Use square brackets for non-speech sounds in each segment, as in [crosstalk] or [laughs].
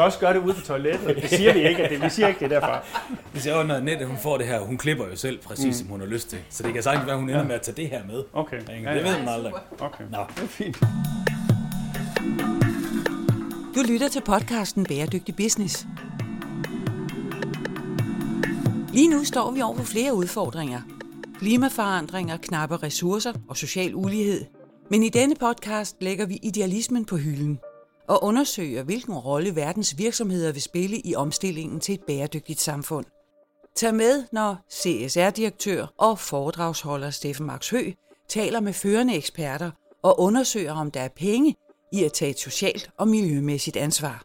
skal også gøre det ude på toilettet. Det siger vi ikke, at det, vi siger ikke det er derfra. Hvis jeg når Nette, hun får det her, hun klipper jo selv præcis, mm. som hun har lyst til. Så det kan sagtens være, at hun ender med at tage det her med. Okay. Ikke? Ja, Det ja. ved man aldrig. Okay, Nå. det er fint. Du lytter til podcasten Bæredygtig Business. Lige nu står vi over for flere udfordringer. Klimaforandringer, knappe ressourcer og social ulighed. Men i denne podcast lægger vi idealismen på hylden og undersøger, hvilken rolle verdens virksomheder vil spille i omstillingen til et bæredygtigt samfund. Tag med, når CSR-direktør og foredragsholder Steffen Max Hø taler med førende eksperter og undersøger, om der er penge i at tage et socialt og miljømæssigt ansvar.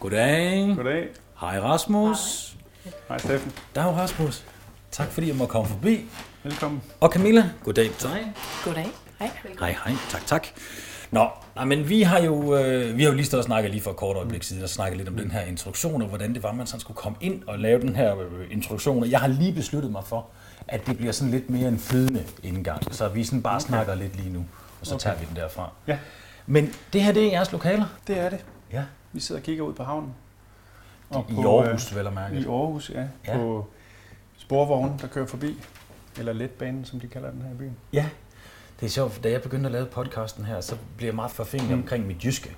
Goddag. Goddag. Hej Rasmus. Hej Steffen. Der er jo Rasmus. Tak fordi jeg må komme forbi. Velkommen. Og Camilla, goddag til dig. Goddag. Hej. Hej, hej. Tak, tak. Nå, nej, men vi har jo, øh, vi har jo lige stået og snakket lige for et kort øjeblik siden, og snakket lidt om den her introduktion, og hvordan det var, man sådan skulle komme ind og lave den her øh, introduktion. Og jeg har lige besluttet mig for, at det bliver sådan lidt mere en flydende indgang, så vi sådan bare okay. snakker lidt lige nu, og så okay. tager vi den derfra. Ja. Men det her, det er jeres lokaler? Det er det. Ja. Vi sidder og kigger ud på havnen. Og I på, Aarhus, vel at mærke. Øh, I Aarhus, ja. Ja. ja. På sporvognen, der kører forbi. Eller letbanen, som de kalder den her i byen. Ja. Det er sjovt, da jeg begyndte at lave podcasten her, så blev jeg meget forfængelig Mm. omkring mit jyske.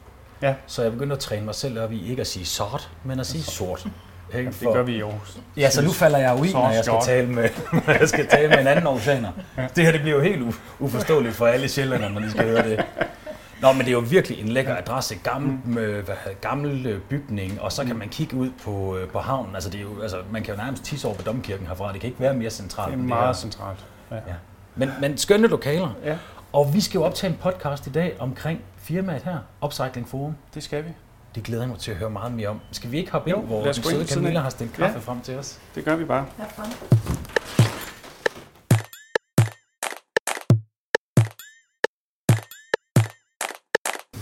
Ja. Så jeg begyndte at træne mig selv op i ikke at sige sort, men at sige sort. Ikke? Det gør vi i Aarhus. Ja, så nu falder jeg jo i, når jeg skal tale med, når jeg skal tale med en anden oceaner. Det her det bliver jo helt uforståeligt for alle sjældne, når de skal høre det. Nå, men det er jo virkelig en lækker adresse, gammel, Mm. øh, hvad, gammel øh, bygning, og så kan man kigge ud på, øh, på havnen. Altså, det er jo, altså, man kan jo nærmest tisse over ved Domkirken herfra. Det kan ikke være mere centralt. Det er meget her. centralt. Ja. Ja. Men, men skønne lokaler. ja, Og vi skal jo optage en podcast i dag omkring firmaet her, Upcycling Forum. det skal vi. Det glæder jeg mig til at høre meget mere om. Skal vi ikke hoppe ind, Jo, hvor lad os den ind søde Camilla har stillet kaffe Ja. frem til os? Det gør vi bare.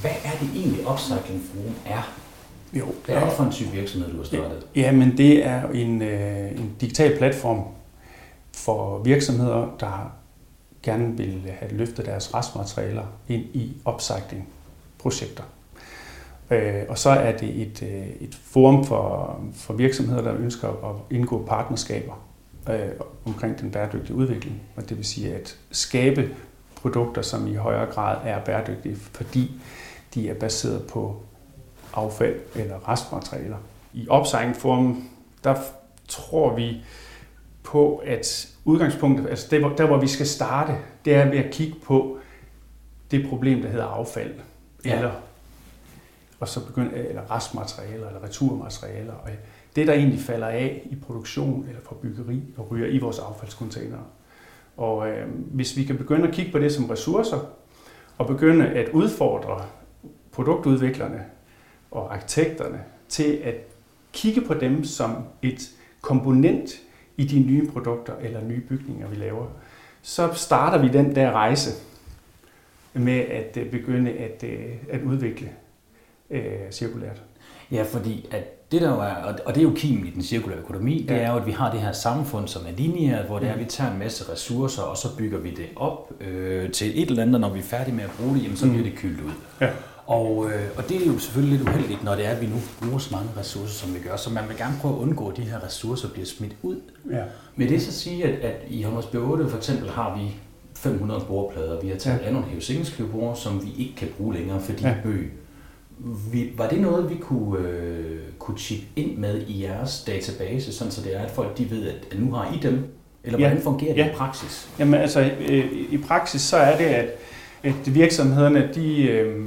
Hvad er det egentlig, Upcycling Forum er? Jo, Hvad er det for en type virksomhed, du har startet? Ja, men det er en, øh, en digital platform for virksomheder, der gerne vil have løftet deres restmaterialer ind i upcycling-projekter. Øh, og så er det et, øh, et forum for, for virksomheder, der ønsker at indgå partnerskaber øh, omkring den bæredygtige udvikling. Og det vil sige at skabe produkter, som i højere grad er bæredygtige, fordi de er baseret på affald eller restmaterialer. I Upcycling-forum, der tror vi på, at udgangspunktet, altså der, hvor- der hvor vi skal starte, det er ved at kigge på det problem, der hedder affald. Ja. Eller, og så begynde, eller restmaterialer eller returmaterialer. Og det, der egentlig falder af i produktion eller for byggeri og ryger i vores affaldscontainere. Og øh, hvis vi kan begynde at kigge på det som ressourcer, og begynde at udfordre produktudviklerne og arkitekterne til at kigge på dem som et komponent i de nye produkter eller nye bygninger, vi laver, så starter vi den der rejse med at øh, begynde at, øh, at udvikle øh, cirkulært. Ja, fordi at det der jo er, og- det er jo kimen i den cirkulære økonomi, det Ja. er jo, at vi har det her samfund, som er lineært, hvor det er, at vi tager en masse ressourcer, og så bygger vi det op øh, til et eller andet, og når vi er færdige med at bruge det, jamen, så Mhm. bliver det kyldt ud. Ja. Og, øh, og det er jo selvfølgelig lidt uheldigt, når det er, at vi nu bruger så mange ressourcer, som vi gør. Så man vil gerne prøve at undgå, at de her ressourcer bliver smidt ud. Ja. Vil det så sige, at, at i Holmers 8 for eksempel har vi 500 bordplader. Vi har taget ja. Ja. nogle hævesinkeskriverbord, som vi ikke kan bruge længere, fordi ja. Ja. bøg. Vi, var det noget, vi kunne, øh, kunne chip ind med i jeres database, sådan så det er, at folk de ved, at, at nu har I dem? Eller Ja. hvordan fungerer det Ja. i praksis? Jamen altså, øh, i praksis så er det, at, at virksomhederne, de, øh,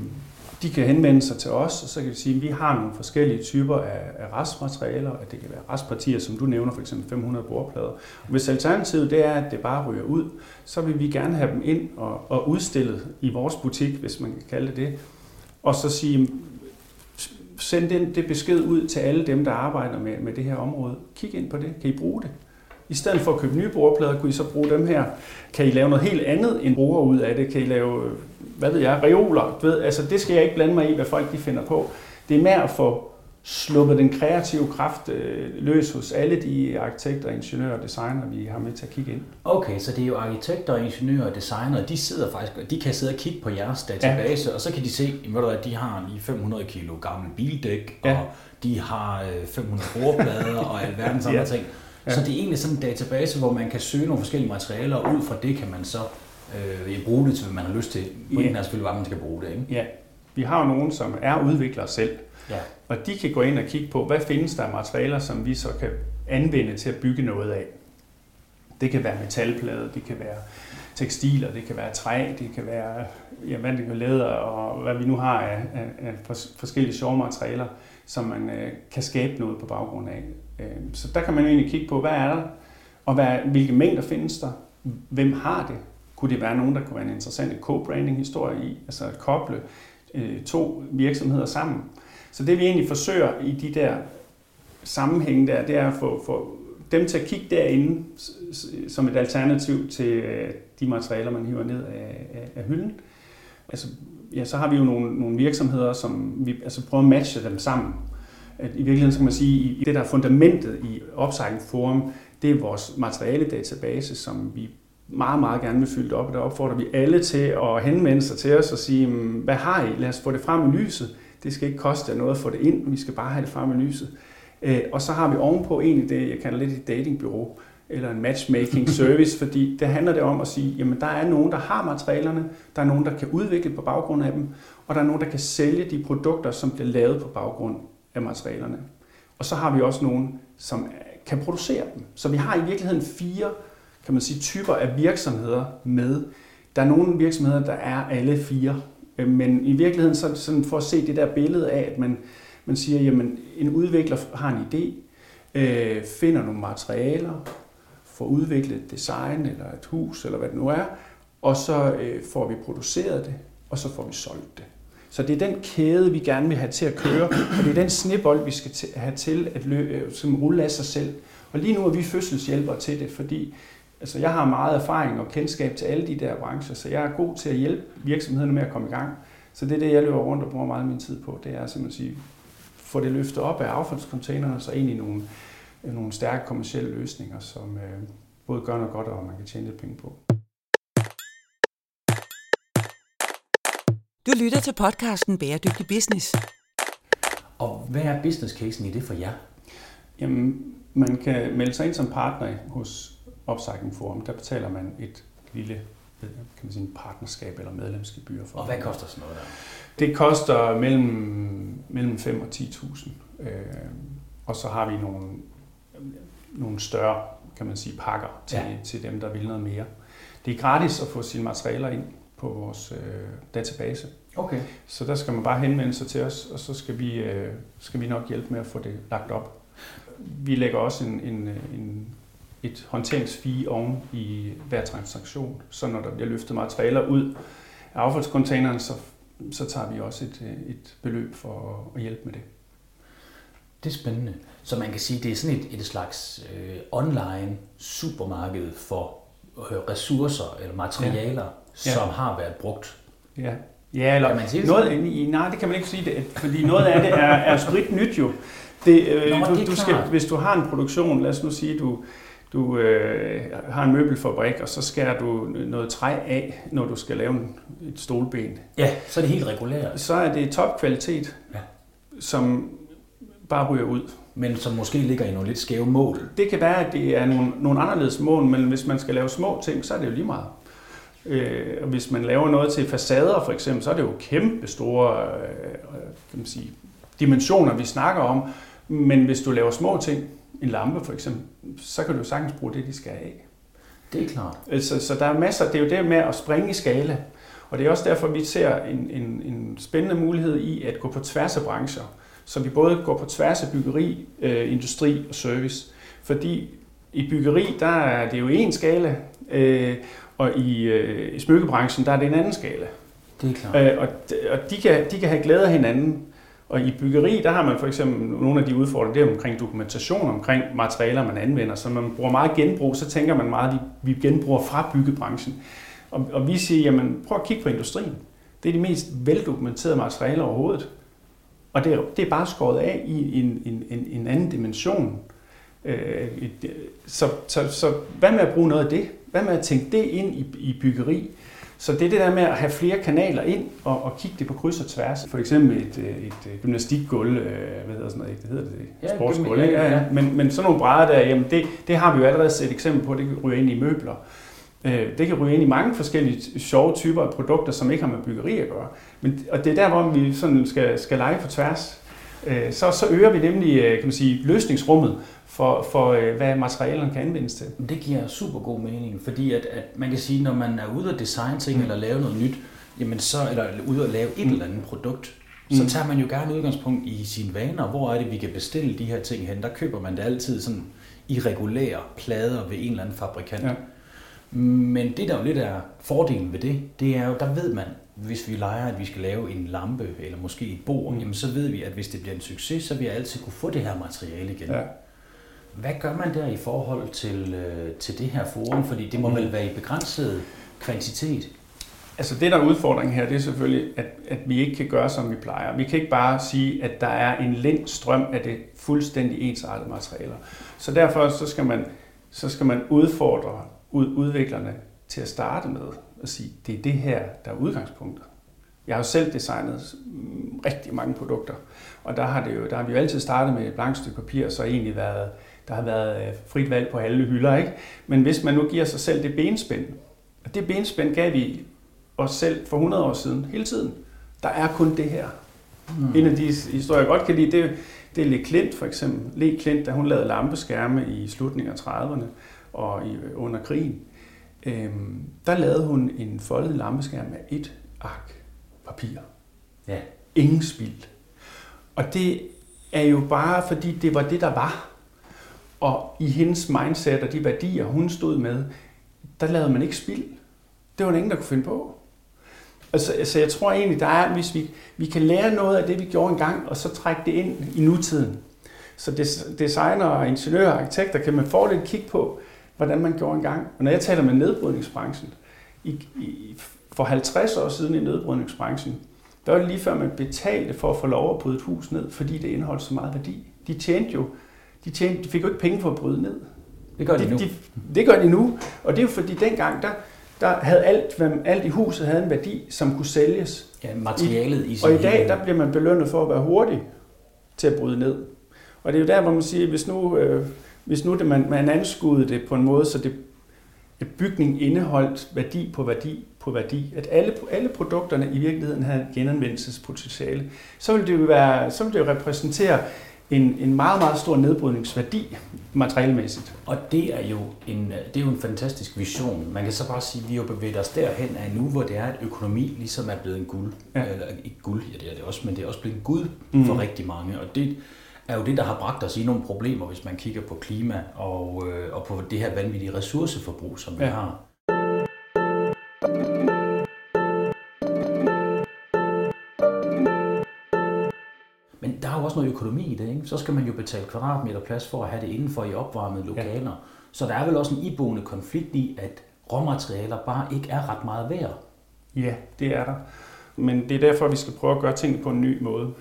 de kan henvende sig til os, og så kan vi sige, at vi har nogle forskellige typer af, af restmaterialer, at det kan være restpartier, som du nævner, f.eks. 500 bordplader. Og hvis alternativet det er, at det bare ryger ud, så vil vi gerne have dem ind og, og udstillet i vores butik, hvis man kan kalde det det, og så sige, send den, det besked ud til alle dem, der arbejder med, med det her område. Kig ind på det. Kan I bruge det? I stedet for at købe nye bordplader, kunne I så bruge dem her. Kan I lave noget helt andet end bruger ud af det? Kan I lave, øh, hvad ved jeg, reoler? Du ved, altså det skal jeg ikke blande mig i, hvad folk de finder på. Det er mere at få sluppet den kreative kraft øh, løs hos alle de arkitekter, ingeniører og designer, vi har med til at kigge ind. Okay, så det er jo arkitekter, ingeniører og designere, de sidder faktisk, de kan sidde og kigge på jeres database, ja. og så kan de se, at de har lige 500 kilo gammel bildæk, ja. og de har 500 øh, bordplader og alverdens andre ja. ting. Ja. Så det er egentlig sådan en database, hvor man kan søge nogle forskellige materialer, og ud fra det kan man så øh, bruge det til, hvad man har lyst til. Pointen ja. er selvfølgelig, hvad man skal bruge det. Ikke? Ja, vi har jo nogen, som er udviklere selv, ja. og de kan gå ind og kigge på, hvad findes der af materialer, som vi så kan anvende til at bygge noget af. Det kan være metalplade, det kan være tekstiler, det kan være træ, det kan være ja, hvad det kan læder, og hvad vi nu har af, af, af forskellige sjove materialer, som man øh, kan skabe noget på baggrund af. Øh, så der kan man jo egentlig kigge på, hvad er der, og hvad, hvilke mængder findes der, hvem har det, kunne det være nogen, der kunne være en interessant co-branding-historie i, altså at koble øh, to virksomheder sammen. Så det vi egentlig forsøger i de der sammenhænge der, det er at få, få dem til at kigge derinde som et alternativ til øh, de materialer, man hiver ned af, af, af hylden. Altså, ja, så har vi jo nogle, nogle virksomheder, som vi altså prøver at matche dem sammen. At I virkeligheden skal man sige, i det der er fundamentet i Upcycling Forum, det er vores materiale-database, som vi meget, meget gerne vil fylde op, og der opfordrer vi alle til at henvende sig til os og sige, mm, hvad har I? Lad os få det frem i lyset. Det skal ikke koste jer noget at få det ind, vi skal bare have det frem i lyset. Øh, og så har vi ovenpå egentlig det, jeg kalder lidt et datingbureau, eller en matchmaking service, fordi det handler det om at sige, jamen der er nogen, der har materialerne, der er nogen, der kan udvikle på baggrund af dem, og der er nogen, der kan sælge de produkter, som bliver lavet på baggrund af materialerne. Og så har vi også nogen, som kan producere dem. Så vi har i virkeligheden fire kan man sige, typer af virksomheder med. Der er nogle virksomheder, der er alle fire, øh, men i virkeligheden så sådan for at se det der billede af, at man, man siger, jamen en udvikler har en idé, øh, finder nogle materialer, får udviklet et design eller et hus eller hvad det nu er, og så øh, får vi produceret det, og så får vi solgt det. Så det er den kæde, vi gerne vil have til at køre, og det er den snebold, vi skal have til at lø- øh, som rulle af sig selv. Og lige nu er vi fødselshjælpere til det, fordi Altså, jeg har meget erfaring og kendskab til alle de der brancher, så jeg er god til at hjælpe virksomhederne med at komme i gang. Så det er det, jeg løber rundt og bruger meget af min tid på. Det er simpelthen at sige, få det løftet op af affaldscontainerne, så ind i nogle, nogle stærke kommersielle løsninger, som øh, både gør noget godt, og man kan tjene lidt penge på. Du lytter til podcasten Bæredygtig Business. Og hvad er business casen i det for jer? Jamen, man kan melde sig ind som partner hos Upcycling Forum, der betaler man et lille kan man sige, partnerskab eller medlemsgebyr for. Og hvad koster sådan noget der? Det koster mellem, mellem 5 og 10.000. Øh, og så har vi nogle, nogle større kan man sige, pakker til, ja. til dem, der vil noget mere. Det er gratis at få sine materialer ind på vores øh, database. Okay. Så der skal man bare henvende sig til os, og så skal vi, øh, skal vi nok hjælpe med at få det lagt op. Vi lægger også en, en, en et håndteringsfee oven i hver transaktion. Så når der bliver løftet materialer ud af affaldscontaineren, så, så tager vi også et, et beløb for at hjælpe med det. Det er spændende. Så man kan sige, at det er sådan et, et slags øh, online supermarked for øh, ressourcer eller materialer, ja. Ja. som har været brugt. Ja, ja eller kan man sige noget, det? nej, det kan man ikke sige, det, fordi noget af det er, er sprit nyt jo. Det, øh, Nå, du, det du skal, hvis du har en produktion, lad os nu sige, du, du øh, har en møbelfabrik, og så skærer du noget træ af, når du skal lave et stolben. Ja, så er det helt regulært. Så er det topkvalitet, ja. som bare ryger ud. Men som måske ligger i nogle lidt skæve mål. Det kan være, at det er nogle, nogle anderledes mål, men hvis man skal lave små ting, så er det jo lige meget. Øh, og hvis man laver noget til facader for eksempel, så er det jo kæmpe store øh, kan man sige, dimensioner, vi snakker om. Men hvis du laver små ting, en lampe for eksempel, så kan du sagtens bruge det, de skal af. Det er klart. Så, så der er masser, det er jo det med at springe i skala. Og det er også derfor, vi ser en, en, en spændende mulighed i at gå på tværs af brancher. Så vi både går på tværs af byggeri, øh, industri og service. Fordi i byggeri, der er det jo en skala, øh, og i, øh, i smykkebranchen, der er det en anden skala. Det er klart. Øh, og og de, kan, de kan have glæde af hinanden. Og i byggeri, der har man for eksempel nogle af de udfordringer, det er omkring dokumentation, omkring materialer, man anvender. Så man bruger meget genbrug, så tænker man meget, at vi genbruger fra byggebranchen. Og, og vi siger, jamen prøv at kigge på industrien. Det er de mest veldokumenterede materialer overhovedet. Og det er, det er bare skåret af i en, en, en, en anden dimension. Øh, så, så, så hvad med at bruge noget af det? Hvad med at tænke det ind i, i byggeri? Så det er det der med at have flere kanaler ind og, og kigge det på kryds og tværs. For eksempel et, et gymnastikgulv, øh, hvad hedder sådan noget, det hedder det, Ja, sportsgulv. ja, ja, ja. Men, men sådan nogle brædder der, jamen det, det har vi jo allerede set eksempel på, det kan ryge ind i møbler. Øh, Det kan ryge ind i mange forskellige sjove typer af produkter, som ikke har med byggeri at gøre. Men, og det er der, hvor vi sådan skal, skal lege på tværs. Øh, Så, så øger vi nemlig øh, kan man sige, løsningsrummet for, for øh, hvad materialerne kan anvendes til. Det giver super god mening, fordi at, at man kan sige, når man er ude at designe ting mm. eller lave noget nyt, jamen så, eller ude at lave et Mm. eller andet produkt, så Mm. tager man jo gerne udgangspunkt i sine vaner. Hvor er det, vi kan bestille de her ting hen? Der køber man det altid sådan irregulære plader ved en eller anden fabrikant. Ja. Men det, der jo lidt er fordelen ved det, det er jo, der ved man, hvis vi leger, at vi skal lave en lampe eller måske et bord, Mm. jamen så ved vi, at hvis det bliver en succes, så vil jeg altid kunne få det her materiale igen. Ja. Hvad gør man der i forhold til, øh, til det her forum? Fordi det må Mm. vel være i begrænset kvantitet. Altså det, der er udfordringen her, det er selvfølgelig, at, at vi ikke kan gøre, som vi plejer. Vi kan ikke bare sige, at der er en lind strøm af det fuldstændig ensartede materialer. Så derfor så skal man, så skal man udfordre ud, udviklerne til at starte med at sige, det er det her, der er udgangspunktet. Jeg har jo selv designet mm, rigtig mange produkter, og der har, det jo, der har vi jo altid startet med et blankt stykke papir, så egentlig været, der har været øh, frit valg på alle hylder. Ikke? Men hvis man nu giver sig selv det benspænd, og det benspænd gav vi os selv for 100 år siden, hele tiden. Der er kun det her. Mm. En af de historier, jeg godt kan lide, det, det er Le Klint for eksempel. Le Klint, da hun lavede lampeskærme i slutningen af 30'erne og i, under krigen, øhm, der lavede hun en foldet lampeskærm af et ark papir. Ja. Ingen spild. Og det er jo bare, fordi det var det, der var. Og i hendes mindset og de værdier, hun stod med, der lavede man ikke spild. Det var der ingen, der kunne finde på. Altså, altså jeg tror egentlig, der er, hvis vi, vi kan lære noget af det, vi gjorde engang, og så trække det ind i nutiden. Så des, designer, ingeniører og arkitekter kan med fordel kigge på, hvordan man gjorde engang. Og når jeg taler med nedbrydningsbranchen, i, i, for 50 år siden i nedbrydningsbranchen, der var det lige før man betalte for at få lov at bryde et hus ned, fordi det indeholdt så meget værdi. De tjente jo, de, tjente, de fik jo ikke penge for at bryde ned. Det gør de nu. De, det gør de nu, og det er jo fordi dengang, der, der havde alt, hvad, alt i huset havde en værdi, som kunne sælges. Ja, materialet i sin Og i dag, der bliver man belønnet for at være hurtig til at bryde ned. Og det er jo der, hvor man siger, hvis nu, øh, hvis nu det, man, man anskuede det på en måde, så det, at bygningen indeholdt værdi på værdi på værdi, at alle, alle produkterne i virkeligheden havde genanvendelsespotentiale, så vil det jo, være, så vil det jo repræsentere en, en meget, meget stor nedbrydningsværdi materialmæssigt. Og det er, jo en, det er jo en fantastisk vision. Man kan så bare sige, at vi jo bevæget os derhen af nu, hvor det er, at økonomi ligesom er blevet en guld. Ja. Eller ikke guld, ja det er det også, men det er også blevet en gud Mhm. for rigtig mange. Og det er jo det, der har bragt os i nogle problemer, hvis man kigger på klima og, øh, og på det her vanvittige ressourceforbrug, som vi Ja. har. Men der er jo også noget økonomi i det, ikke? Så skal man jo betale kvadratmeter plads for at have det indenfor i opvarmede lokaler. Ja. Så der er vel også en iboende konflikt i, at råmaterialer bare ikke er ret meget værd. Ja, det er der. Men det er derfor, vi skal prøve at gøre tingene på en ny måde.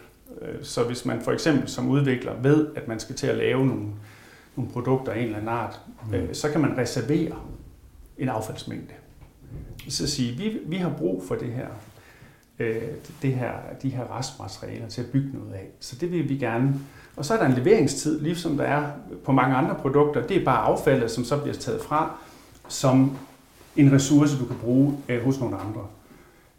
Øh, Så hvis man for eksempel som udvikler ved, at man skal til at lave nogle, nogle produkter af en eller anden art, mm. så kan man reservere en affaldsmængde. Så sige, vi, vi har brug for det her, øh, det her, de her restmaterialer til at bygge noget af. Så det vil vi gerne. Og så er der en leveringstid, ligesom der er på mange andre produkter. Det er bare affaldet, som så bliver taget fra, som en ressource, du kan bruge øh, hos nogle andre.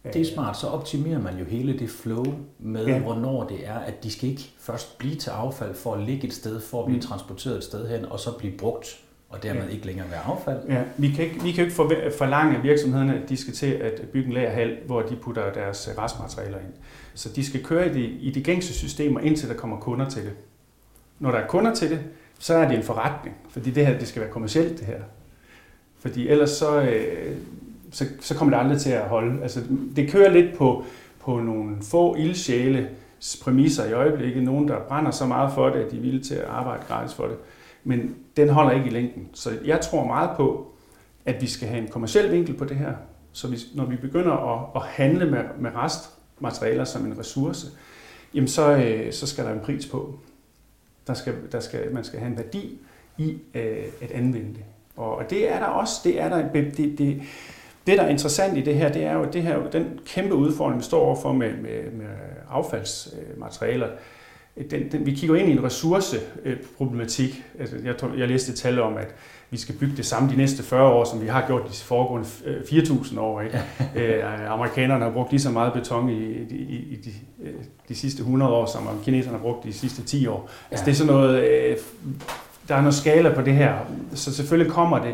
Det er smart, så optimerer man jo hele det flow med, Ja. hvornår det er, at de skal ikke først blive til affald for at ligge et sted, for at blive Mm. transporteret et sted hen, og så blive brugt, og dermed Ja. ikke længere være affald. Ja, vi kan ikke, vi kan ikke forlange af virksomhederne, at de skal til at bygge en lagerhal, hvor de putter deres øh, restmaterialer ind. Så de skal køre i de, i de gængse systemer, indtil der kommer kunder til det. Når der er kunder til det, så er det en forretning, fordi det her det skal være kommercielt det her. Fordi ellers så, øh, så, så kommer det aldrig til at holde. Altså, det kører lidt på, på nogle få ildsjæle præmisser i øjeblikket. Nogen, der brænder så meget for det, at de er villige til at arbejde gratis for det. Men den holder ikke i længden. Så jeg tror meget på, at vi skal have en kommersiel vinkel på det her. Så vi, når vi begynder at, at handle med, med restmaterialer som en ressource, jamen så, øh, så skal der en pris på. Der skal, der skal, man skal have en værdi i øh, at anvende det. Og, og det er der også. Det, er der, det, det, det, der er interessant i det her, det er jo, det her, den kæmpe udfordring, vi står overfor med, med, med affaldsmaterialer. Den, den, vi kigger ind i en ressourceproblematik. Altså, jeg, tror, jeg læste et tal om, at vi skal bygge det samme de næste 40 år, som vi har gjort de foregående 4.000 år. Ikke? [laughs] øh, amerikanerne har brugt lige så meget beton i, i, i de, de sidste 100 år, som kineserne har brugt de sidste 10 år. Altså, det er sådan noget, øh, der er noget skala på det her, så selvfølgelig kommer det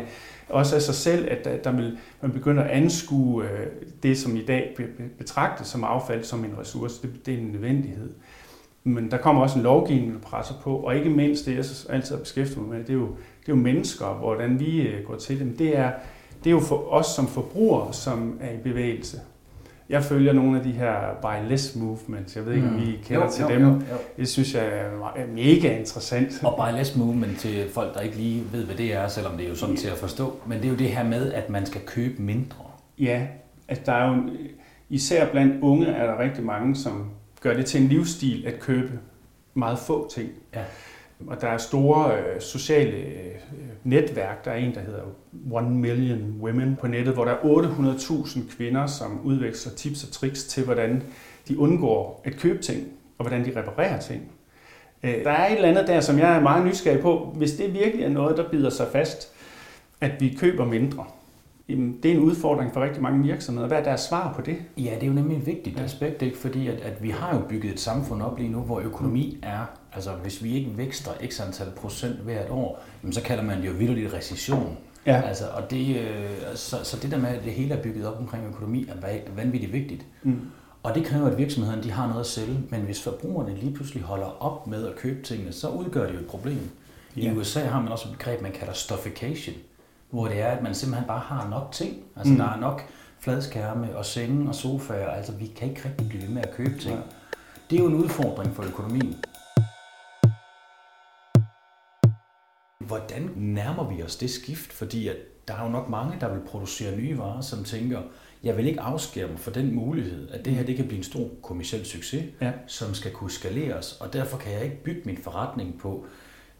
også af sig selv, at der, der vil, man begynder at anskue øh, det, som i dag betragtes som affald, som en ressource. Det, det er en nødvendighed. Men der kommer også en lovgivning, der presser på, og ikke mindst det, jeg altid har beskæftiget mig med, det er jo, det er jo mennesker, hvordan vi øh, går til dem. Det er, det er jo for os som forbrugere, som er i bevægelse. Jeg følger nogle af de her buy less movements. Jeg ved ikke, om I mm. kender jo, til jo, dem. Jo, jo. Det synes jeg er mega interessant. Og buy less movement til folk, der ikke lige ved, hvad det er, selvom det er jo sådan til at forstå. Men det er jo det her med, at man skal købe mindre. Ja, altså der er jo, især blandt unge er der rigtig mange, som gør det til en livsstil at købe meget få ting. Ja. Og der er store øh, sociale øh, netværk. Der er en, der hedder One Million Women på nettet, hvor der er 800.000 kvinder, som udveksler tips og tricks til, hvordan de undgår at købe ting, og hvordan de reparerer ting. Øh, der er et eller andet der, som jeg er meget nysgerrig på. Hvis det virkelig er noget, der bider sig fast, at vi køber mindre, Jamen, det er en udfordring for rigtig mange virksomheder. Hvad er deres svar på det? Ja, det er jo nemlig et vigtigt ja. aspekt, ikke? fordi at, at vi har jo bygget et samfund op lige nu, hvor økonomi er, altså hvis vi ikke vækster x antal procent hvert år, jamen, så kalder man det jo vildt recession. Ja. Altså, og det, øh, så, så det der med, at det hele er bygget op omkring økonomi, er vanvittigt vigtigt. Mm. Og det kræver, at virksomhederne de har noget at sælge, men hvis forbrugerne lige pludselig holder op med at købe tingene, så udgør det jo et problem. Ja. I USA har man også et begreb, man kalder stuffication hvor det er, at man simpelthen bare har nok ting. Altså, mm. der er nok fladskærme og senge og sofaer. Altså, vi kan ikke rigtig blive ved med at købe ting. Ja. Det er jo en udfordring for økonomien. Hvordan nærmer vi os det skift? Fordi at der er jo nok mange, der vil producere nye varer, som tænker, jeg vil ikke afskære mig for den mulighed, at det her det kan blive en stor kommersiel succes, ja. som skal kunne skaleres, og derfor kan jeg ikke bygge min forretning på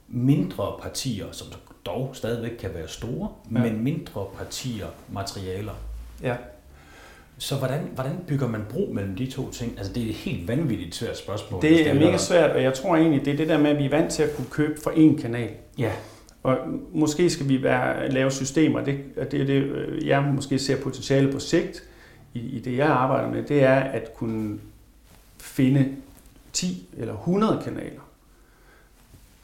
mindre partier, som dog stadigvæk kan være store, ja. men mindre partier materialer. Ja. Så hvordan, hvordan bygger man bro mellem de to ting? Altså det er et helt vanvittigt svært spørgsmål. Det er mega svært, og jeg tror egentlig, det er det der med, at vi er vant til at kunne købe for én kanal. Ja. Og måske skal vi være, lave systemer, det, det er det, øh, jeg måske ser potentiale på sigt i, i det, jeg arbejder med, det er at kunne finde 10 eller 100 kanaler,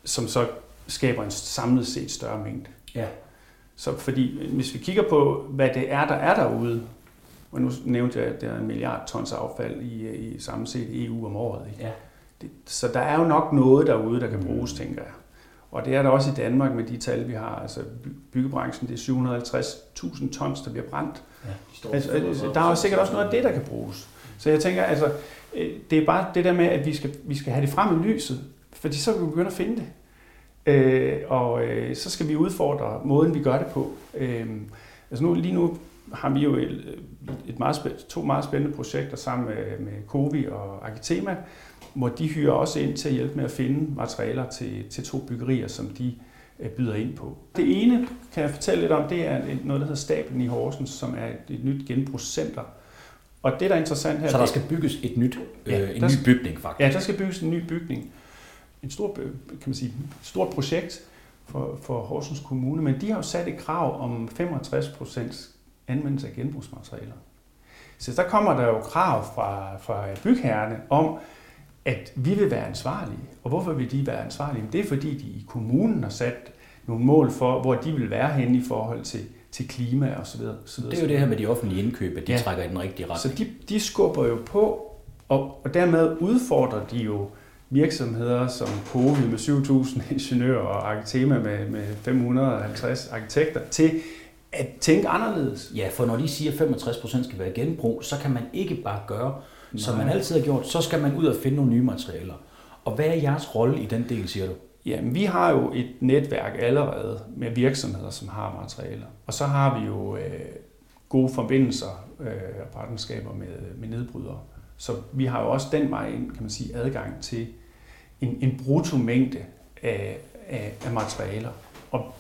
som så skaber en samlet set større mængde. Ja. Så fordi, hvis vi kigger på, hvad det er, der er derude, og nu nævnte jeg, at der er en milliard tons affald i, i samlet set EU om året. Ikke? Ja. Det, så der er jo nok noget derude, der kan bruges, mm. tænker jeg. Og det er der også i Danmark med de tal, vi har. Altså byggebranchen, det er 750.000 tons, der bliver brændt. Ja, de altså, altså, der er jo sikkert også noget af det, der kan bruges. Så jeg tænker, altså, øh, det er bare det der med, at vi skal, vi skal have det frem i lyset, fordi så kan vi begynde at finde det. Øh, og øh, så skal vi udfordre måden, vi gør det på. Øh, altså nu, lige nu har vi jo et, et meget to meget spændende projekter sammen med, med Covi og Architema, hvor de hyrer også ind til at hjælpe med at finde materialer til, til to byggerier, som de øh, byder ind på. Det ene, kan jeg fortælle lidt om, det er noget, der hedder Stablen i Horsens, som er et, nyt genbrugscenter. Og det, der er interessant her... Så der skal bygges et nyt, ja, øh, en ny bygning, faktisk? Ja, der skal bygges en ny bygning en stor, kan man sige, et stort projekt for, for Horsens Kommune, men de har jo sat et krav om 65% anvendelse af genbrugsmaterialer. Så der kommer der jo krav fra, fra bygherrerne om, at vi vil være ansvarlige. Og hvorfor vil de være ansvarlige? Det er fordi, de i kommunen har sat nogle mål for, hvor de vil være henne i forhold til, til klima og så videre. Så videre det er jo det her med de offentlige indkøb, at de ja. trækker i den rigtige retning. Så de, de skubber jo på, og, og dermed udfordrer de jo virksomheder som Covi med 7.000 [laughs] ingeniører og Architema med, med 550 arkitekter til at tænke anderledes. Ja, for når de siger, at 65% skal være genbrug, så kan man ikke bare gøre, Nej. som man altid har gjort. Så skal man ud og finde nogle nye materialer. Og hvad er jeres rolle i den del, siger du? Jamen, vi har jo et netværk allerede med virksomheder, som har materialer. Og så har vi jo øh, gode forbindelser øh, og partnerskaber med, med nedbrydere Så vi har jo også den vej ind, kan man sige, adgang til en, en brutomængde af, af, af materialer. Og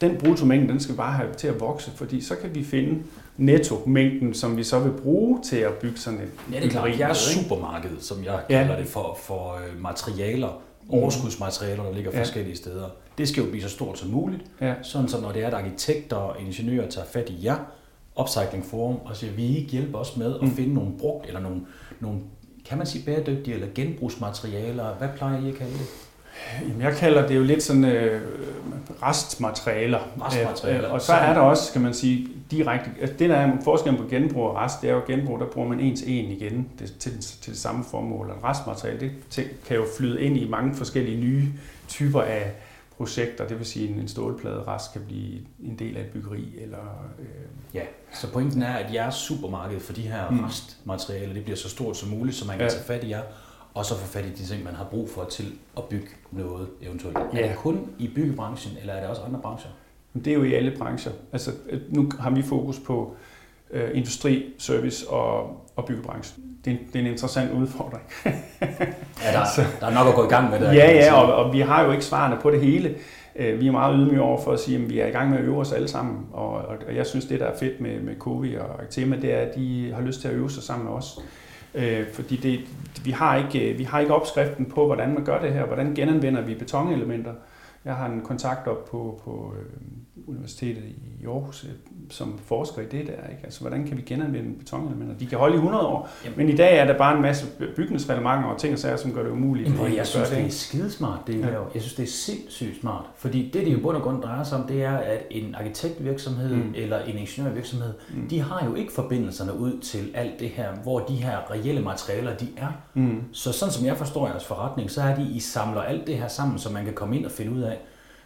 den brutomængde, den skal bare have til at vokse, fordi så kan vi finde netto-mængden, som vi så vil bruge til at bygge sådan et Ja, det er klart. ikke? supermarked, som jeg Ja. kalder det for, for øh, materialer, overskudsmaterialer, der ligger Ja. forskellige steder. Det skal jo blive så stort som muligt, Ja. sådan så når det er, at arkitekter og ingeniører tager fat i jer, Upcycling Forum, og siger, vi ikke hjælpe os med at Mm. finde nogle brugt, eller nogle, nogle, kan man sige bæredygtige, eller genbrugsmaterialer. Hvad plejer I at kalde det? Jamen, jeg kalder det jo lidt sådan øh, restmaterialer. Restmaterialer. Øh, og så er der også, kan man sige, direkte... Altså det, der er forskellen på genbrug og rest, det er jo genbrug, der bruger man en til en igen det, til, til det samme formål. Og restmateriale, det kan jo flyde ind i mange forskellige nye typer af projekter. Det vil sige, at en stålplade rest kan blive en del af et byggeri, eller... Øh, Ja, så pointen er, at jeres supermarked for de her Mm. restmaterialer, det bliver så stort som muligt, så man kan Ja. tage fat i jer, og så få fat i de ting, man har brug for til at bygge noget eventuelt. Ja. Er det kun i byggebranchen, eller er det også andre brancher? Det er jo i alle brancher. Altså, øh, nu har vi fokus på øh, industri, service og, og byggebranchen. Det er, en, det er en interessant udfordring. Ja, der, [laughs] der er nok at gå i gang med det. Ja, ja, og, og vi har jo ikke svarene på det hele. Øh, Vi er meget ydmyge over for at sige, at vi er i gang med at øve os alle sammen. Og, og og jeg synes, det der er fedt med, med Covi og Actema, det er, at de har lyst til at øve sig sammen med os. Øh, fordi det, vi, har ikke, vi har ikke opskriften på, hvordan man gør det her. Hvordan genanvender vi betonelementer. Jeg har en kontakt op på, på øh, Universitetet i Aarhus, øh, som forsker i det der. Ikke? Altså, hvordan kan vi genanvende betonelementer? De kan holde i 100 år, Jamen. men i dag er der bare en masse bygningsreglementer og ting og sager, som gør det umuligt. Jamen, jeg gøre synes, det ikke? er skidesmart, det I Ja. laver. Jeg synes, det er sindssygt smart. Fordi det, det jo bund og grund drejer sig om, det er, at en arkitektvirksomhed Mm. eller en ingeniørvirksomhed, mm. de har jo ikke forbindelserne ud til alt det her, hvor de her reelle materialer, de er. Mm. Så sådan som jeg forstår jeres forretning, så er de, I samler alt det her sammen, så man kan komme ind og finde ud af,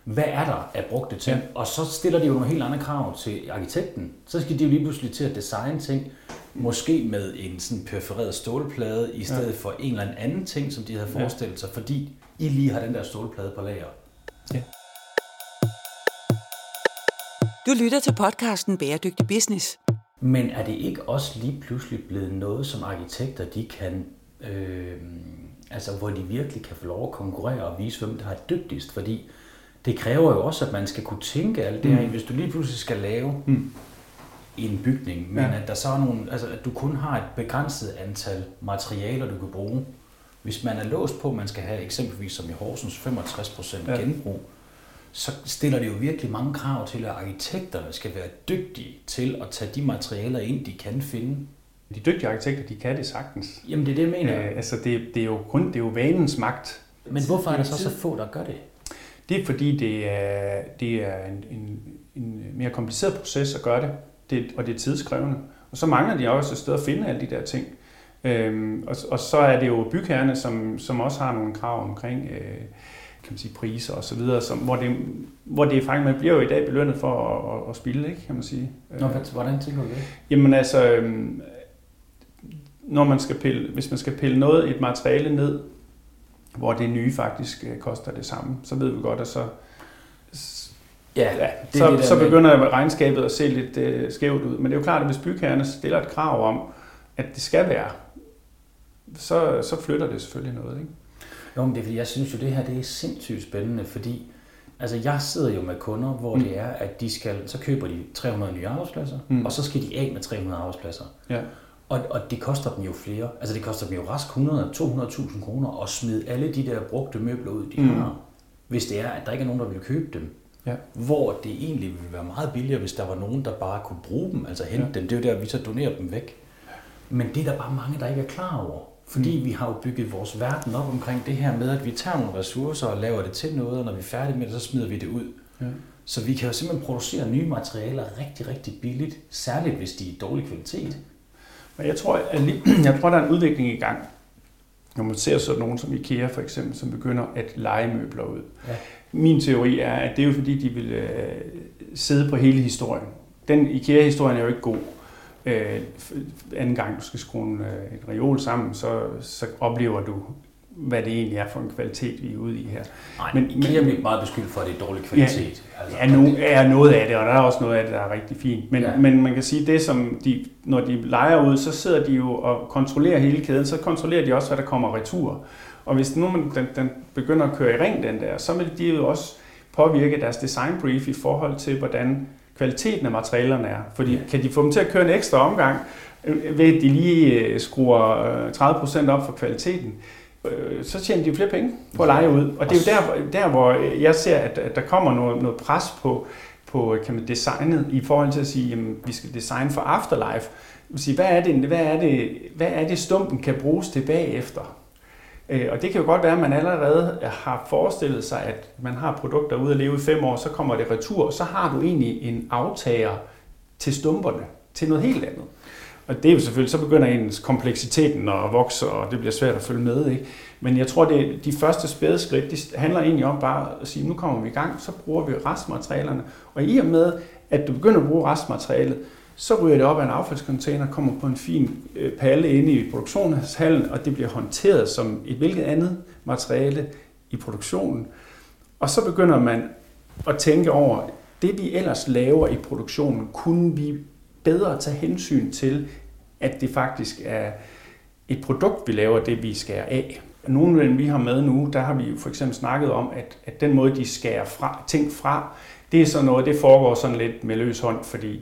hvad er der af brugte ting? Ja. Ja. Og så stiller de jo nogle helt andre krav til arkitekten. Så skal de jo lige pludselig til at designe ting, måske med en sådan perforeret stålplade, i stedet ja. for en eller anden ting, som de havde Ja. forestillet sig, fordi I lige har den der stålplade på lager. Du lytter til podcasten Bæredygtig Business. Men er det ikke også lige pludselig blevet noget, som arkitekter de kan, øh, altså hvor de virkelig kan få lov at konkurrere og vise, hvem der er dygtigst? Fordi det kræver jo også, at man skal kunne tænke alt det her. Mm. Hvis du lige pludselig skal lave Mm. en bygning, men Ja. at der så er nogle, altså at du kun har et begrænset antal materialer, du kan bruge. Hvis man er låst på, at man skal have eksempelvis som i Horsens 65% Ja. genbrug, så stiller det jo virkelig mange krav til, at arkitekterne skal være dygtige til at tage de materialer ind, de kan finde. De dygtige arkitekter, de kan det sagtens. Jamen det er det, jeg mener. Øh, altså det, det, er jo kun det er jo vanens magt. Men hvorfor er der så så få, der gør det? Det er fordi, det er, det er en, en, en mere kompliceret proces at gøre det, det og det er tidskrævende. Og så mangler de også et sted at finde alle de der ting. Øhm, og, og så er det jo bygherrerne, som, som også har nogle krav omkring øh, kan man sige, priser og så videre, som, hvor, det, hvor det faktisk, man bliver jo i dag belønnet for at, at, at spille, ikke, kan man sige. Nå, hvordan tænker du det? Jamen altså, øhm, når man skal pille, hvis man skal pille noget, et materiale ned, hvor det nye faktisk øh, koster det samme, så ved vi godt, at så, Ja, ja, det så, det så med- begynder regnskabet at se lidt øh, skævt ud. Men det er jo klart, at hvis bygherrerne stiller et krav om, at det skal være, så, så flytter det selvfølgelig noget. Ikke? Jo, men det er fordi, jeg synes jo, det her det er sindssygt spændende, fordi altså, jeg sidder jo med kunder, hvor Mm. det er, at de skal, så køber de 300 nye arbejdspladser, mm. og så skal de af med 300 arbejdspladser. Ja. Og, og det koster dem jo flere. Altså det koster dem jo rask 100-200.000 kroner at smide alle de der brugte møbler ud, de Mm. har. Hvis det er, at der ikke er nogen, der vil købe dem. Ja. Hvor det egentlig ville være meget billigere, hvis der var nogen, der bare kunne bruge dem, altså hente Ja. dem. Det er jo der, vi så donerer dem væk. Men det er der bare mange, der ikke er klar over. Fordi Mm. vi har jo bygget vores verden op omkring det her med, at vi tager nogle ressourcer og laver det til noget, og når vi er færdige med det, så smider vi det ud. Ja. Så vi kan jo simpelthen producere nye materialer rigtig, rigtig billigt, særligt hvis de er i dårlig kvalitet. Men jeg tror, at lige, [clears throat] jeg tror, der er en udvikling i gang. Når man ser sådan nogen som IKEA for eksempel, som begynder at lege møbler ud. Ja. Min teori er, at det er jo fordi, de vil øh, sidde på hele historien. Den IKEA-historien er jo ikke god. Øh, anden gang du skal skrue en, øh, en reol sammen, så, så oplever du hvad det egentlig er for en kvalitet, vi er ude i her. Nej, men I bliver ikke meget beskyldt for, at det er dårlig kvalitet. Ja, altså, ja no, er noget af det, og der er også noget af det, der er rigtig fint. Men, ja. men man kan sige, det som de, når de leger ud, så sidder de jo og kontrollerer hele kæden, så kontrollerer de også, hvad der kommer retur. Og hvis nu man, den, den begynder at køre i ring, den der, så vil de jo også påvirke deres design brief i forhold til, hvordan kvaliteten af materialerne er. Fordi ja. kan de få dem til at køre en ekstra omgang, øh, ved at de lige øh, skruer 30% øh, op for kvaliteten, så tjener de flere penge på at lege ud. Og det er jo der, der hvor jeg ser, at, at der kommer noget, noget pres på, på kan man, designet i forhold til at sige, at vi skal designe for afterlife. Hvad er, det, hvad, er det, hvad er det, stumpen kan bruges til bagefter? Øh, og det kan jo godt være, at man allerede har forestillet sig, at man har produkter ude at leve i fem år, så kommer det retur, og så har du egentlig en aftager til stumperne, til noget helt andet. Og det er jo selvfølgelig, så begynder ens kompleksiteten at vokse, og det bliver svært at følge med. Ikke? Men jeg tror, det de første spæde skridt, det handler egentlig om bare at sige, nu kommer vi i gang, så bruger vi restmaterialerne. Og i og med, at du begynder at bruge restmaterialet, så ryger det op af en affaldscontainer, kommer på en fin øh, palle inde i produktionshallen, og det bliver håndteret som et hvilket andet materiale i produktionen. Og så begynder man at tænke over, det vi ellers laver i produktionen, kunne vi bedre tage hensyn til, at det faktisk er et produkt, vi laver, det vi skærer af. Nogle af dem, vi har med nu, der har vi jo for eksempel snakket om, at, at den måde, de skærer fra, ting fra, det er sådan noget, det foregår sådan lidt med løs hånd, fordi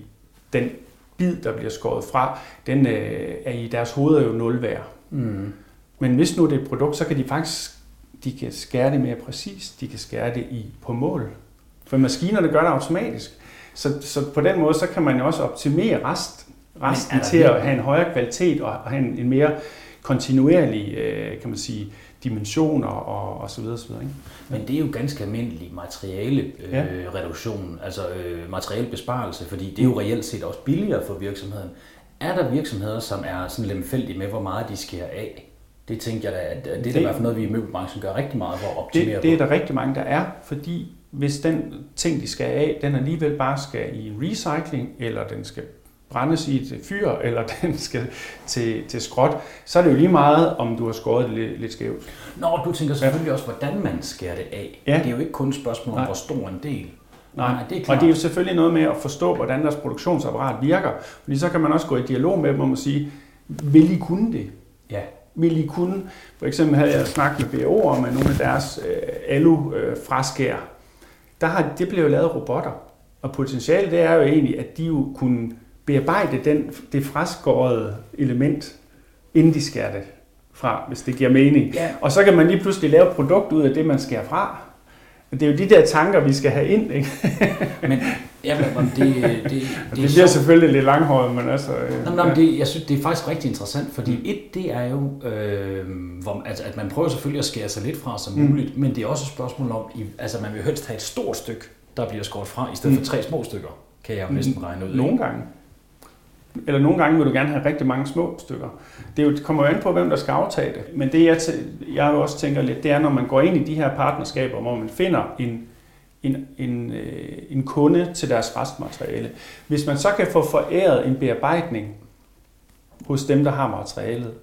den bid, der bliver skåret fra, den øh, er i deres hoveder jo nul værd. Mm. Men hvis nu det er et produkt, så kan de faktisk de kan skære det mere præcist, de kan skære det i på mål. For maskinerne gør det automatisk. Så, så på den måde, så kan man jo også optimere rest, resten til at have en højere kvalitet og have en, en mere kontinuerlig, øh, kan man sige, dimensioner og, og så videre, så videre. Ikke? Men det er jo ganske almindelig materiale øh, ja. reduktion, altså øh, materialebesparelse, fordi det er jo reelt set også billigere for virksomheden. Er der virksomheder, som er sådan lemfældige med, hvor meget de skærer af? Det tænker jeg da, at det er det, i hvert fald noget, vi i møbelbranchen gør rigtig meget for at optimere det, det er der rigtig mange, der er, fordi hvis den ting, de skal af, den alligevel bare skal i recycling, eller den skal brændes i et fyr, [laughs] eller den skal til, til skråt, så er det jo lige meget, om du har skåret det lidt, lidt skævt. Nå, du tænker selvfølgelig ja. også, hvordan man skærer det af. Ja. Det er jo ikke kun et spørgsmål om, Nej. hvor stor en del. Nej, Nej det er klart. og det er jo selvfølgelig noget med at forstå, hvordan deres produktionsapparat virker. Fordi så kan man også gå i dialog med dem om at sige, vil I kunne det? Ja. Vil I kunne? For eksempel havde jeg snakket med BO om nogle af deres øh, alu-fraskær. Øh, Der har, det blev jo lavet robotter. Og potentialet det er jo egentlig, at de jo kunne bearbejde den, det fraskårede element, inden de skærer det fra, hvis det giver mening. Ja. Og så kan man lige pludselig lave et produkt ud af det, man skærer fra. Det er jo de der tanker, vi skal have ind, ikke? men ja, men det, det, [laughs] det, det, det bliver så... selvfølgelig lidt langhåret, men altså... Øh, Nå, men, det, jeg synes, det er faktisk rigtig interessant, fordi mm. et, det er jo, øh, hvor, altså, at man prøver selvfølgelig at skære sig lidt fra som mm. muligt, men det er også et spørgsmål om, altså man vil helst have et stort stykke, der bliver skåret fra, i stedet mm. for tre små stykker, kan jeg jo næsten regne ud. Nogle gange eller nogle gange vil du gerne have rigtig mange små stykker. Det, jo, det kommer jo an på, hvem der skal aftage det. Men det, jeg, jeg også tænker lidt, det er, når man går ind i de her partnerskaber, hvor man finder en, en, en, øh, en kunde til deres restmateriale. Hvis man så kan få foræret en bearbejdning hos dem, der har materialet,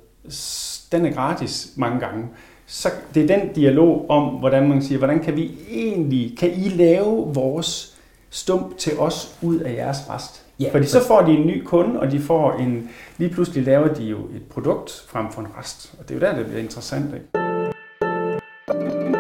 den er gratis mange gange. Så det er den dialog om, hvordan man siger, hvordan kan vi egentlig, kan I lave vores stump til os ud af jeres rest? Ja, Fordi så får de en ny kunde, og de får en, lige pludselig laver de jo et produkt frem for en rest. Og det er jo der, det bliver interessant. Ikke?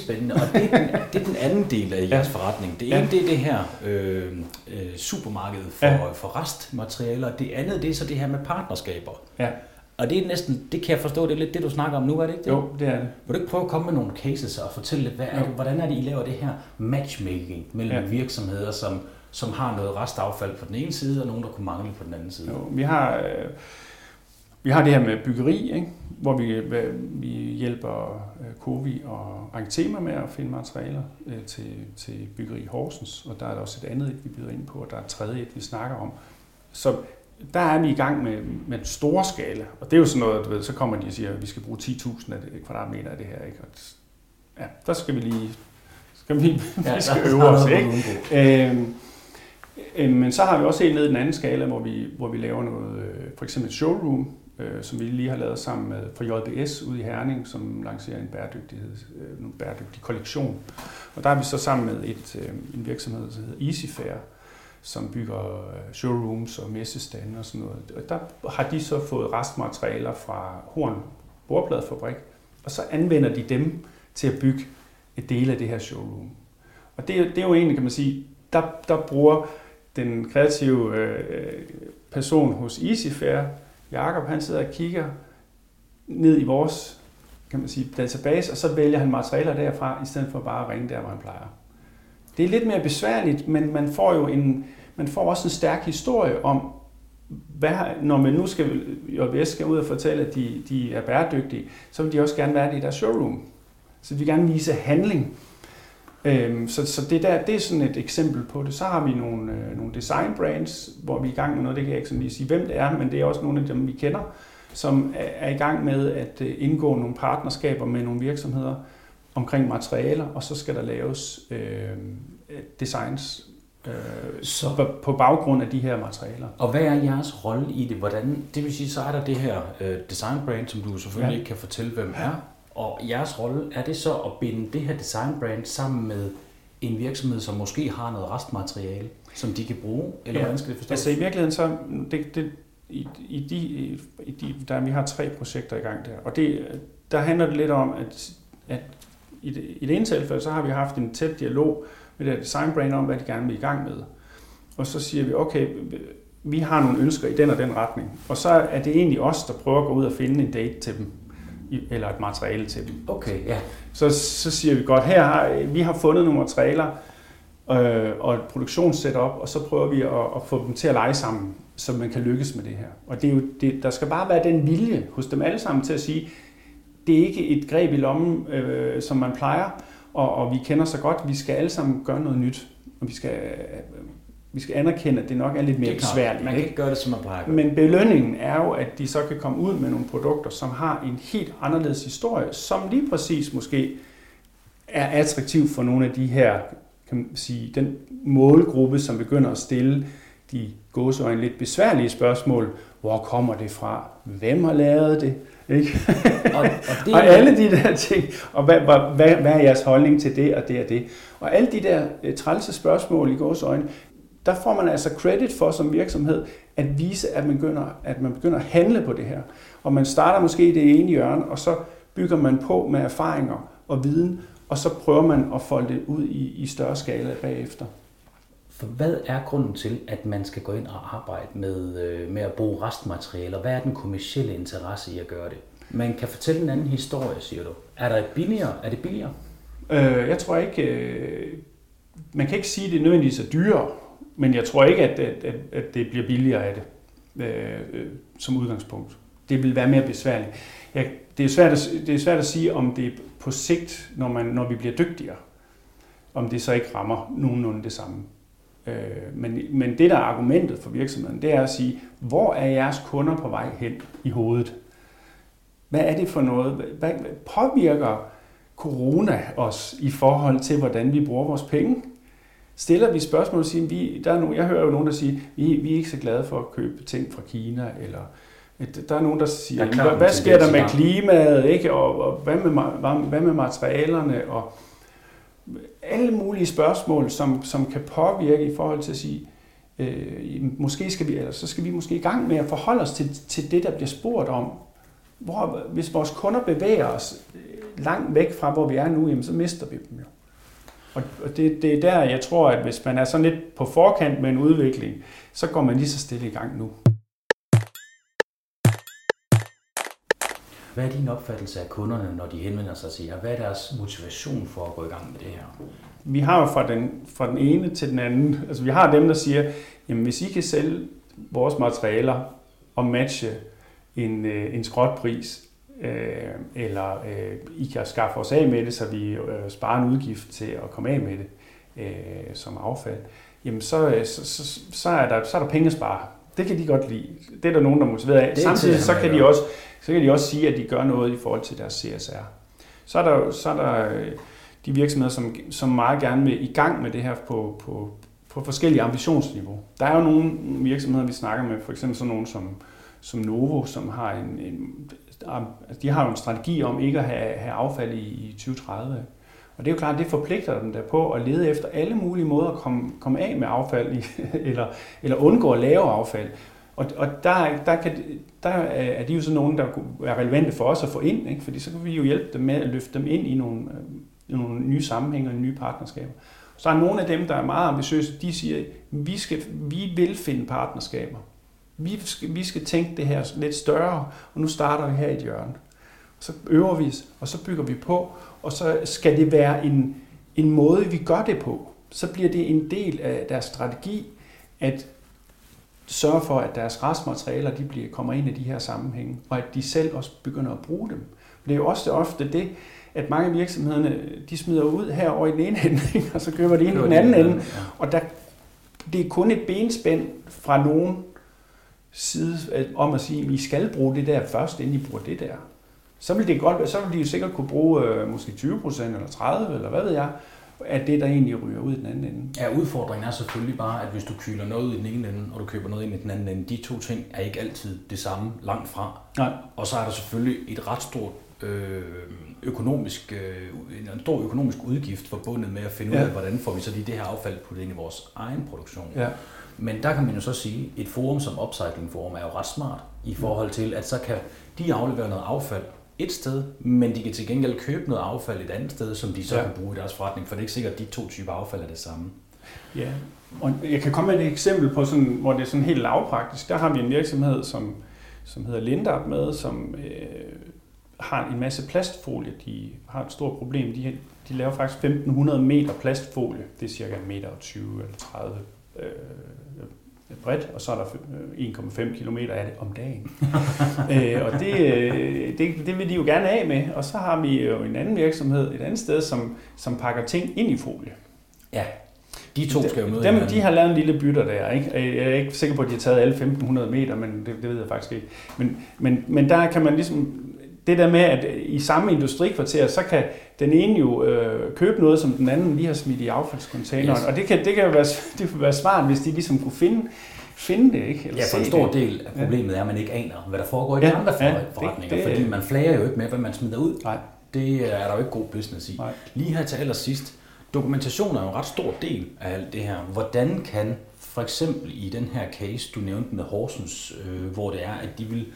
Er spændende, og det er den, det er den anden del af jeres ja. forretning. Det ene ja. det er det her øh, øh, supermarked for, ja. for restmaterialer, det andet det er så det her med partnerskaber. Ja. Og det er næsten, det kan jeg forstå, det er lidt det, du snakker om nu, er det ikke det? Jo, det er det. Vil du ikke prøve at komme med nogle cases og fortælle lidt, hvad er det, hvordan er det, I laver det her matchmaking mellem ja. virksomheder, som som har noget restaffald på den ene side, og nogen, der kunne mangle på den anden side. Jo, vi har, øh, vi har det her med byggeri, ikke? hvor vi, vi hjælper øh, Covi og Argentema med at finde materialer øh, til, til byggeri i Horsens, og der er der også et andet, vi byder ind på, og der er et tredje, et, vi snakker om. Så der er vi i gang med, med en stor skala, og det er jo sådan noget, du ved, så kommer de og siger, at vi skal bruge 10.000 kvadratmeter af det her, ikke? Og ja, der skal vi lige skal vi, ja, [laughs] vi skal øve os, ikke? Øhm, Øh, men så har vi også helt ned i den anden skala, hvor vi, hvor vi laver noget, øh, for eksempel et showroom, øh, som vi lige har lavet sammen med fra JBS ude i Herning, som lancerer en bæredygtighed, øh, en bæredygtig kollektion. Og der er vi så sammen med et, øh, en virksomhed, der hedder EasyFair, som bygger øh, showrooms og messestande og sådan noget. Og der har de så fået restmaterialer fra Horn Bordpladefabrik, og så anvender de dem til at bygge et del af det her showroom. Og det, det er jo egentlig, kan man sige, der, der bruger den kreative øh, øh person hos EasyFair, Jakob, han sidder og kigger ned i vores kan man sige, database, og så vælger han materialer derfra, i stedet for bare at ringe der, hvor han plejer. Det er lidt mere besværligt, men man får jo en, man får også en stærk historie om, hvad, når man nu skal, JBS skal ud og fortælle, at de, de er bæredygtige, så vil de også gerne være det i deres showroom. Så de vil gerne vise handling. Øhm, så, så det, der, det er sådan et eksempel på det. Så har vi nogle, øh, nogle design brands, hvor vi er i gang med noget, det kan jeg ikke sådan lige sige, hvem det er, men det er også nogle af dem, vi kender, som er, er i gang med at øh, indgå nogle partnerskaber med nogle virksomheder omkring materialer, og så skal der laves øh, designs øh, så. på baggrund af de her materialer. Og hvad er jeres rolle i det? Hvordan, det vil sige, så er der det her øh, design brand, som du selvfølgelig ja. ikke kan fortælle, hvem er. Og jeres rolle, er det så at binde det her design brand sammen med en virksomhed, som måske har noget restmateriale, som de kan bruge? Eller ja. hvordan skal det forstås? Altså i virkeligheden, så det, det, i, i, de, i de, der, vi har tre projekter i gang der, og det, der handler det lidt om, at, at i, det, i det ene tilfælde, så har vi haft en tæt dialog med det design brand om, hvad de gerne vil i gang med. Og så siger vi, okay, vi har nogle ønsker i den og den retning. Og så er det egentlig os, der prøver at gå ud og finde en date til dem eller et materiale til dem. Okay, ja. Så, så siger vi godt, her har vi har fundet nogle materialer øh, og et produktionssetup, og så prøver vi at, at få dem til at lege sammen, så man kan lykkes med det her. Og det er jo, det, der skal bare være den vilje hos dem alle sammen til at sige, det er ikke et greb i lommen, øh, som man plejer, og, og vi kender så godt, vi skal alle sammen gøre noget nyt, og vi skal vi skal anerkende, at det nok er lidt mere besværligt. Man kan ikke gøre det, som man plejer. Men belønningen er jo, at de så kan komme ud med nogle produkter, som har en helt anderledes historie, som lige præcis måske er attraktiv for nogle af de her, kan man sige, den målgruppe, som begynder at stille de gåseøjne lidt besværlige spørgsmål. Hvor kommer det fra? Hvem har lavet det? Ikke? Og, og, [laughs] det og alle de der ting, og hvad, hvad, hvad, hvad er jeres holdning til det og det og det? Og alle de der uh, trælse spørgsmål i gåsøjne, der får man altså credit for som virksomhed at vise, at man begynder, at man begynder at handle på det her. Og man starter måske i det ene hjørne, og så bygger man på med erfaringer og viden, og så prøver man at folde det ud i, i større skala bagefter. For hvad er grunden til, at man skal gå ind og arbejde med, øh, med at bruge restmaterialer? Hvad er den kommercielle interesse i at gøre det? Man kan fortælle en anden historie, siger du. Er, der billigere? er det billigere? Øh, jeg tror ikke... Øh, man kan ikke sige, at det nødvendigvis er dyrere. Men jeg tror ikke, at, at, at, at det bliver billigere af det øh, øh, som udgangspunkt. Det vil være mere besværligt. Ja, det, er svært at, det er svært at sige, om det på sigt, når, man, når vi bliver dygtigere, om det så ikke rammer nogenlunde det samme. Øh, men, men det, der er argumentet for virksomheden, det er at sige, hvor er jeres kunder på vej hen i hovedet? Hvad er det for noget? Hvad påvirker corona os i forhold til, hvordan vi bruger vores penge? Stiller vi spørgsmål og siger, vi, der er nogen, jeg hører jo nogen, der siger, vi, vi er ikke så glade for at købe ting fra Kina, eller der er nogen, der siger, der hvad, hvad sker der med klimaet, ikke? Og, og hvad, med, hvad med materialerne, og alle mulige spørgsmål, som, som kan påvirke i forhold til at sige, øh, måske skal vi, eller så skal vi måske i gang med at forholde os til, til det, der bliver spurgt om. Hvor, hvis vores kunder bevæger os langt væk fra, hvor vi er nu, jamen, så mister vi dem jo. Og det, det er der, jeg tror, at hvis man er sådan lidt på forkant med en udvikling, så går man lige så stille i gang nu. Hvad er din opfattelse af kunderne, når de henvender sig til jer? Hvad er deres motivation for at gå i gang med det her? Vi har jo fra den, fra den ene til den anden, altså vi har dem, der siger, jamen hvis I kan sælge vores materialer og matche en, øh, en skrotpris, øh, eller øh, I kan skaffe os af med det, så vi øh, sparer en udgift til at komme af med det øh, som affald, jamen så, øh, så, så, så, er der, så er der penge at spare. Det kan de godt lide. Det er der nogen, der er motiveret af. Samtidig så kan, de også, så kan de også sige, at de gør noget i forhold til deres CSR. Så er der, så er der øh, de virksomheder, som, som meget gerne vil i gang med det her på, på, på forskellige ambitionsniveau. Der er jo nogle virksomheder, vi snakker med, for eksempel sådan nogle som som Novo, som har en, en Altså, de har jo en strategi om ikke at have, have affald i, i 2030. Og det er jo klart, det forpligter dem der på at lede efter alle mulige måder at komme, komme af med affald, i, [laughs] eller, eller undgå at lave affald. Og, og der, der, kan, der er de jo så nogen, der er relevante for os at få ind, ikke? fordi så kan vi jo hjælpe dem med at løfte dem ind i nogle, øh, i nogle nye sammenhænge og nye partnerskaber. Så er nogle af dem, der er meget ambitiøse, de siger, vi, skal, vi vil finde partnerskaber. Vi skal, vi skal tænke det her lidt større, og nu starter vi her i et hjørne. Så øver vi og så bygger vi på, og så skal det være en, en måde, vi gør det på. Så bliver det en del af deres strategi, at sørge for, at deres restmaterialer de bliver, kommer ind i de her sammenhænge, og at de selv også begynder at bruge dem. Det er jo også ofte det, at mange af virksomhederne, de smider ud herover i den ene ende, [laughs] og så køber de ind i den anden ende. Og der, det er kun et benspænd fra nogen side om at sige, at I skal bruge det der først, inden I bruger det der. Så vil det godt, så vil de jo sikkert kunne bruge øh, måske 20% eller 30 eller hvad ved jeg, af det, der egentlig ryger ud i den anden ende. Ja, udfordringen er selvfølgelig bare, at hvis du kyler noget ud i den ene ende, og du køber noget ind i den anden ende, de to ting er ikke altid det samme langt fra. Nej. Og så er der selvfølgelig et ret stort øh, økonomisk, øh, en stor økonomisk udgift forbundet med at finde ja. ud af, hvordan får vi så lige det her affald puttet ind i vores egen produktion. Ja. Men der kan man jo så sige, at et forum som Upcycling Forum er jo ret smart i forhold til, at så kan de aflevere noget affald et sted, men de kan til gengæld købe noget affald et andet sted, som de så ja. kan bruge i deres forretning, for det er ikke sikkert, at de to typer affald er det samme. Ja, og jeg kan komme med et eksempel på, sådan, hvor det er sådan helt lavpraktisk. Der har vi en virksomhed, som, som hedder Lindart med, som øh, har en masse plastfolie. De har et stort problem. De, de laver faktisk 1500 meter plastfolie. Det er cirka 1 meter 20 eller 30 øh, bredt, og så er der 1,5 øh, km af det om dagen. [laughs] øh, og det, øh, det, det vil de jo gerne af med. Og så har vi jo en anden virksomhed et andet sted, som, som pakker ting ind i folie. Ja, de to skal jo møde Dem, de har lavet en lille bytter der. Ikke? Jeg er ikke sikker på, at de har taget alle 1500 meter, men det, det ved jeg faktisk ikke. Men, men, men der kan man ligesom det der med, at i samme industrikvarter, så kan den ene jo øh, købe noget, som den anden lige har smidt i affaldscontaineren. Yes. Og det kan, det kan jo være, [laughs] det kan være smart, hvis de ligesom kunne finde, finde det. Ikke? Eller ja, for en stor det. del af problemet ja. er, at man ikke aner, hvad der foregår i ja, de andre ja, forretninger, det, det, fordi man flager jo ikke med, hvad man smider ud. Nej. Det er der jo ikke god business i. Nej. Lige her til allersidst, dokumentation er jo en ret stor del af alt det her. Hvordan kan for eksempel i den her case, du nævnte med Horsens, øh, hvor det er, at de vil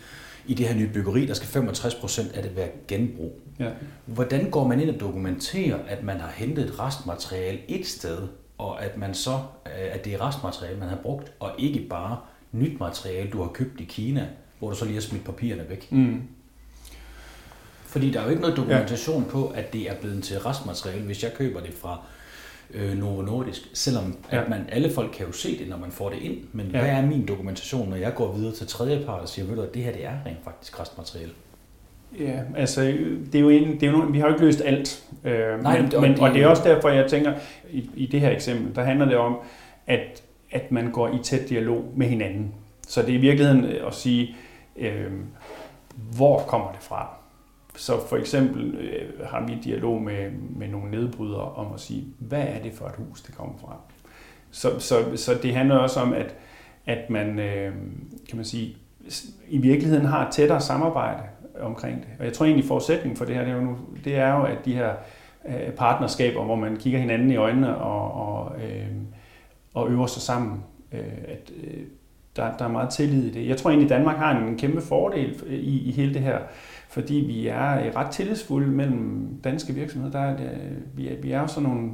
i det her nye byggeri, der skal 65 procent af det være genbrug. Ja. Hvordan går man ind og dokumenterer, at man har hentet et restmateriale et sted, og at man så øh, at det er restmateriale, man har brugt, og ikke bare nyt materiale, du har købt i Kina, hvor du så lige har smidt papirerne væk? Mm. Fordi der er jo ikke noget dokumentation ja. på, at det er blevet til restmateriale, hvis jeg køber det fra øh, Novo Nordisk, selvom ja. at man, alle folk kan jo se det, når man får det ind, men ja. hvad er min dokumentation, når jeg går videre til tredjepart og siger, ved du, at det her det er rent faktisk restmateriale? Ja, altså, det er jo en, det er jo, vi har jo ikke løst alt. Øh, Nej, men, men, og det er også derfor, jeg tænker, i, i det her eksempel, der handler det om, at, at man går i tæt dialog med hinanden. Så det er i virkeligheden at sige, øh, hvor kommer det fra? Så for eksempel øh, har vi dialog med, med nogle nedbrydere om at sige, hvad er det for et hus, det kommer fra? Så, så, så det handler også om, at, at man, øh, kan man sige, i virkeligheden har et tættere samarbejde omkring det. Og jeg tror egentlig, forudsætningen for det her, det er jo, nu, det er jo at de her øh, partnerskaber, hvor man kigger hinanden i øjnene og, og, øh, og øver sig sammen, øh, at øh, der, der er meget tillid i det. Jeg tror egentlig, Danmark har en kæmpe fordel i, i hele det her fordi vi er ret tillidsfulde mellem danske virksomheder. Der er, vi, er, vi er jo sådan nogle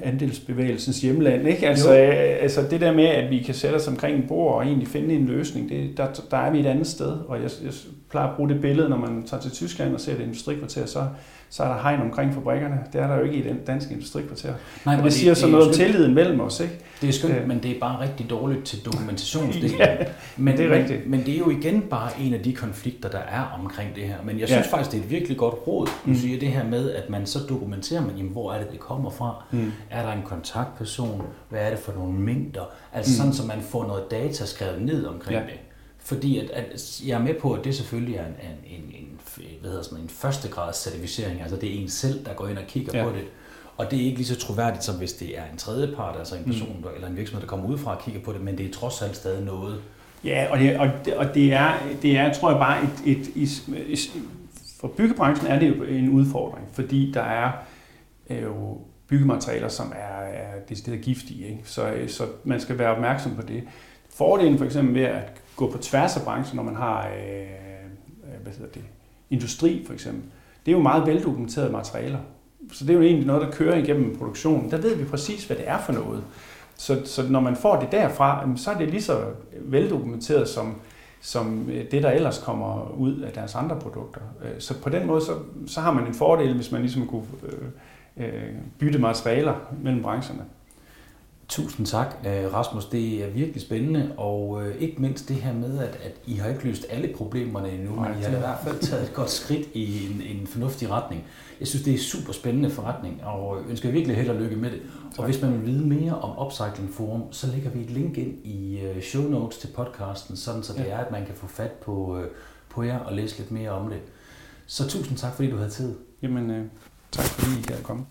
andelsbevægelsens hjemland. Ikke? Altså, altså det der med, at vi kan sætte os omkring et bord og egentlig finde en løsning, det, der, der er vi et andet sted. Og jeg, jeg plejer at bruge det billede, når man tager til Tyskland og ser et industrikvarter, så så er der hegn omkring fabrikkerne. Det er der jo ikke i den danske industrikvarter. Nej, og det, det siger så noget om tilliden mellem os. Ikke? Det er skønt, øh. men det er bare rigtig dårligt til dokumentationsdelen. ja, men, det er men, rigtigt. Men det er jo igen bare en af de konflikter, der er omkring det her. Men jeg synes ja. faktisk, det er et virkelig godt råd. Du mm. siger det her med, at man så dokumenterer, man, jamen, hvor er det, det kommer fra? Mm. Er der en kontaktperson? Hvad er det for nogle mængder? Altså mm. sådan, så man får noget data skrevet ned omkring ja. det. Fordi at, at jeg er med på, at det selvfølgelig er en, en, en, en, hvad hedder sådan, en førstegrads certificering. Altså det er en selv, der går ind og kigger ja. på det. Og det er ikke lige så troværdigt, som hvis det er en tredjepart, altså en person mm. eller en virksomhed, der kommer ud fra og kigger på det, men det er trods alt stadig noget, Ja, og det, og det, og det, er, det er, tror jeg bare, et, et, et, et, for byggebranchen er det jo en udfordring, fordi der er jo byggematerialer, som er, er decideret giftige. Ikke? Så, så man skal være opmærksom på det. Fordelen for eksempel ved at gå på tværs af branchen, når man har øh, øh, hvad hedder det, industri for eksempel, det er jo meget veldokumenterede materialer. Så det er jo egentlig noget, der kører igennem produktionen. Der ved vi præcis, hvad det er for noget. Så, så når man får det derfra, så er det lige så veldokumenteret som, som øh, det, der ellers kommer ud af deres andre produkter. Øh, så på den måde, så, så har man en fordel, hvis man ligesom kunne øh bytte materialer mellem brancherne. Tusind tak, øh, Rasmus. Det er virkelig spændende, og øh, ikke mindst det her med, at, at I har ikke løst alle problemerne endnu, men I har i hvert fald taget et godt skridt i en, en fornuftig retning. Jeg synes, det er super spændende forretning, og ønsker virkelig held og lykke med det. Tak. Og hvis man vil vide mere om Upcycling Forum, så lægger vi et link ind i show notes til podcasten, sådan så det ja. er, at man kan få fat på, på jer og læse lidt mere om det. Så tusind tak, fordi du havde tid. Jamen, øh, tak fordi I kan komme.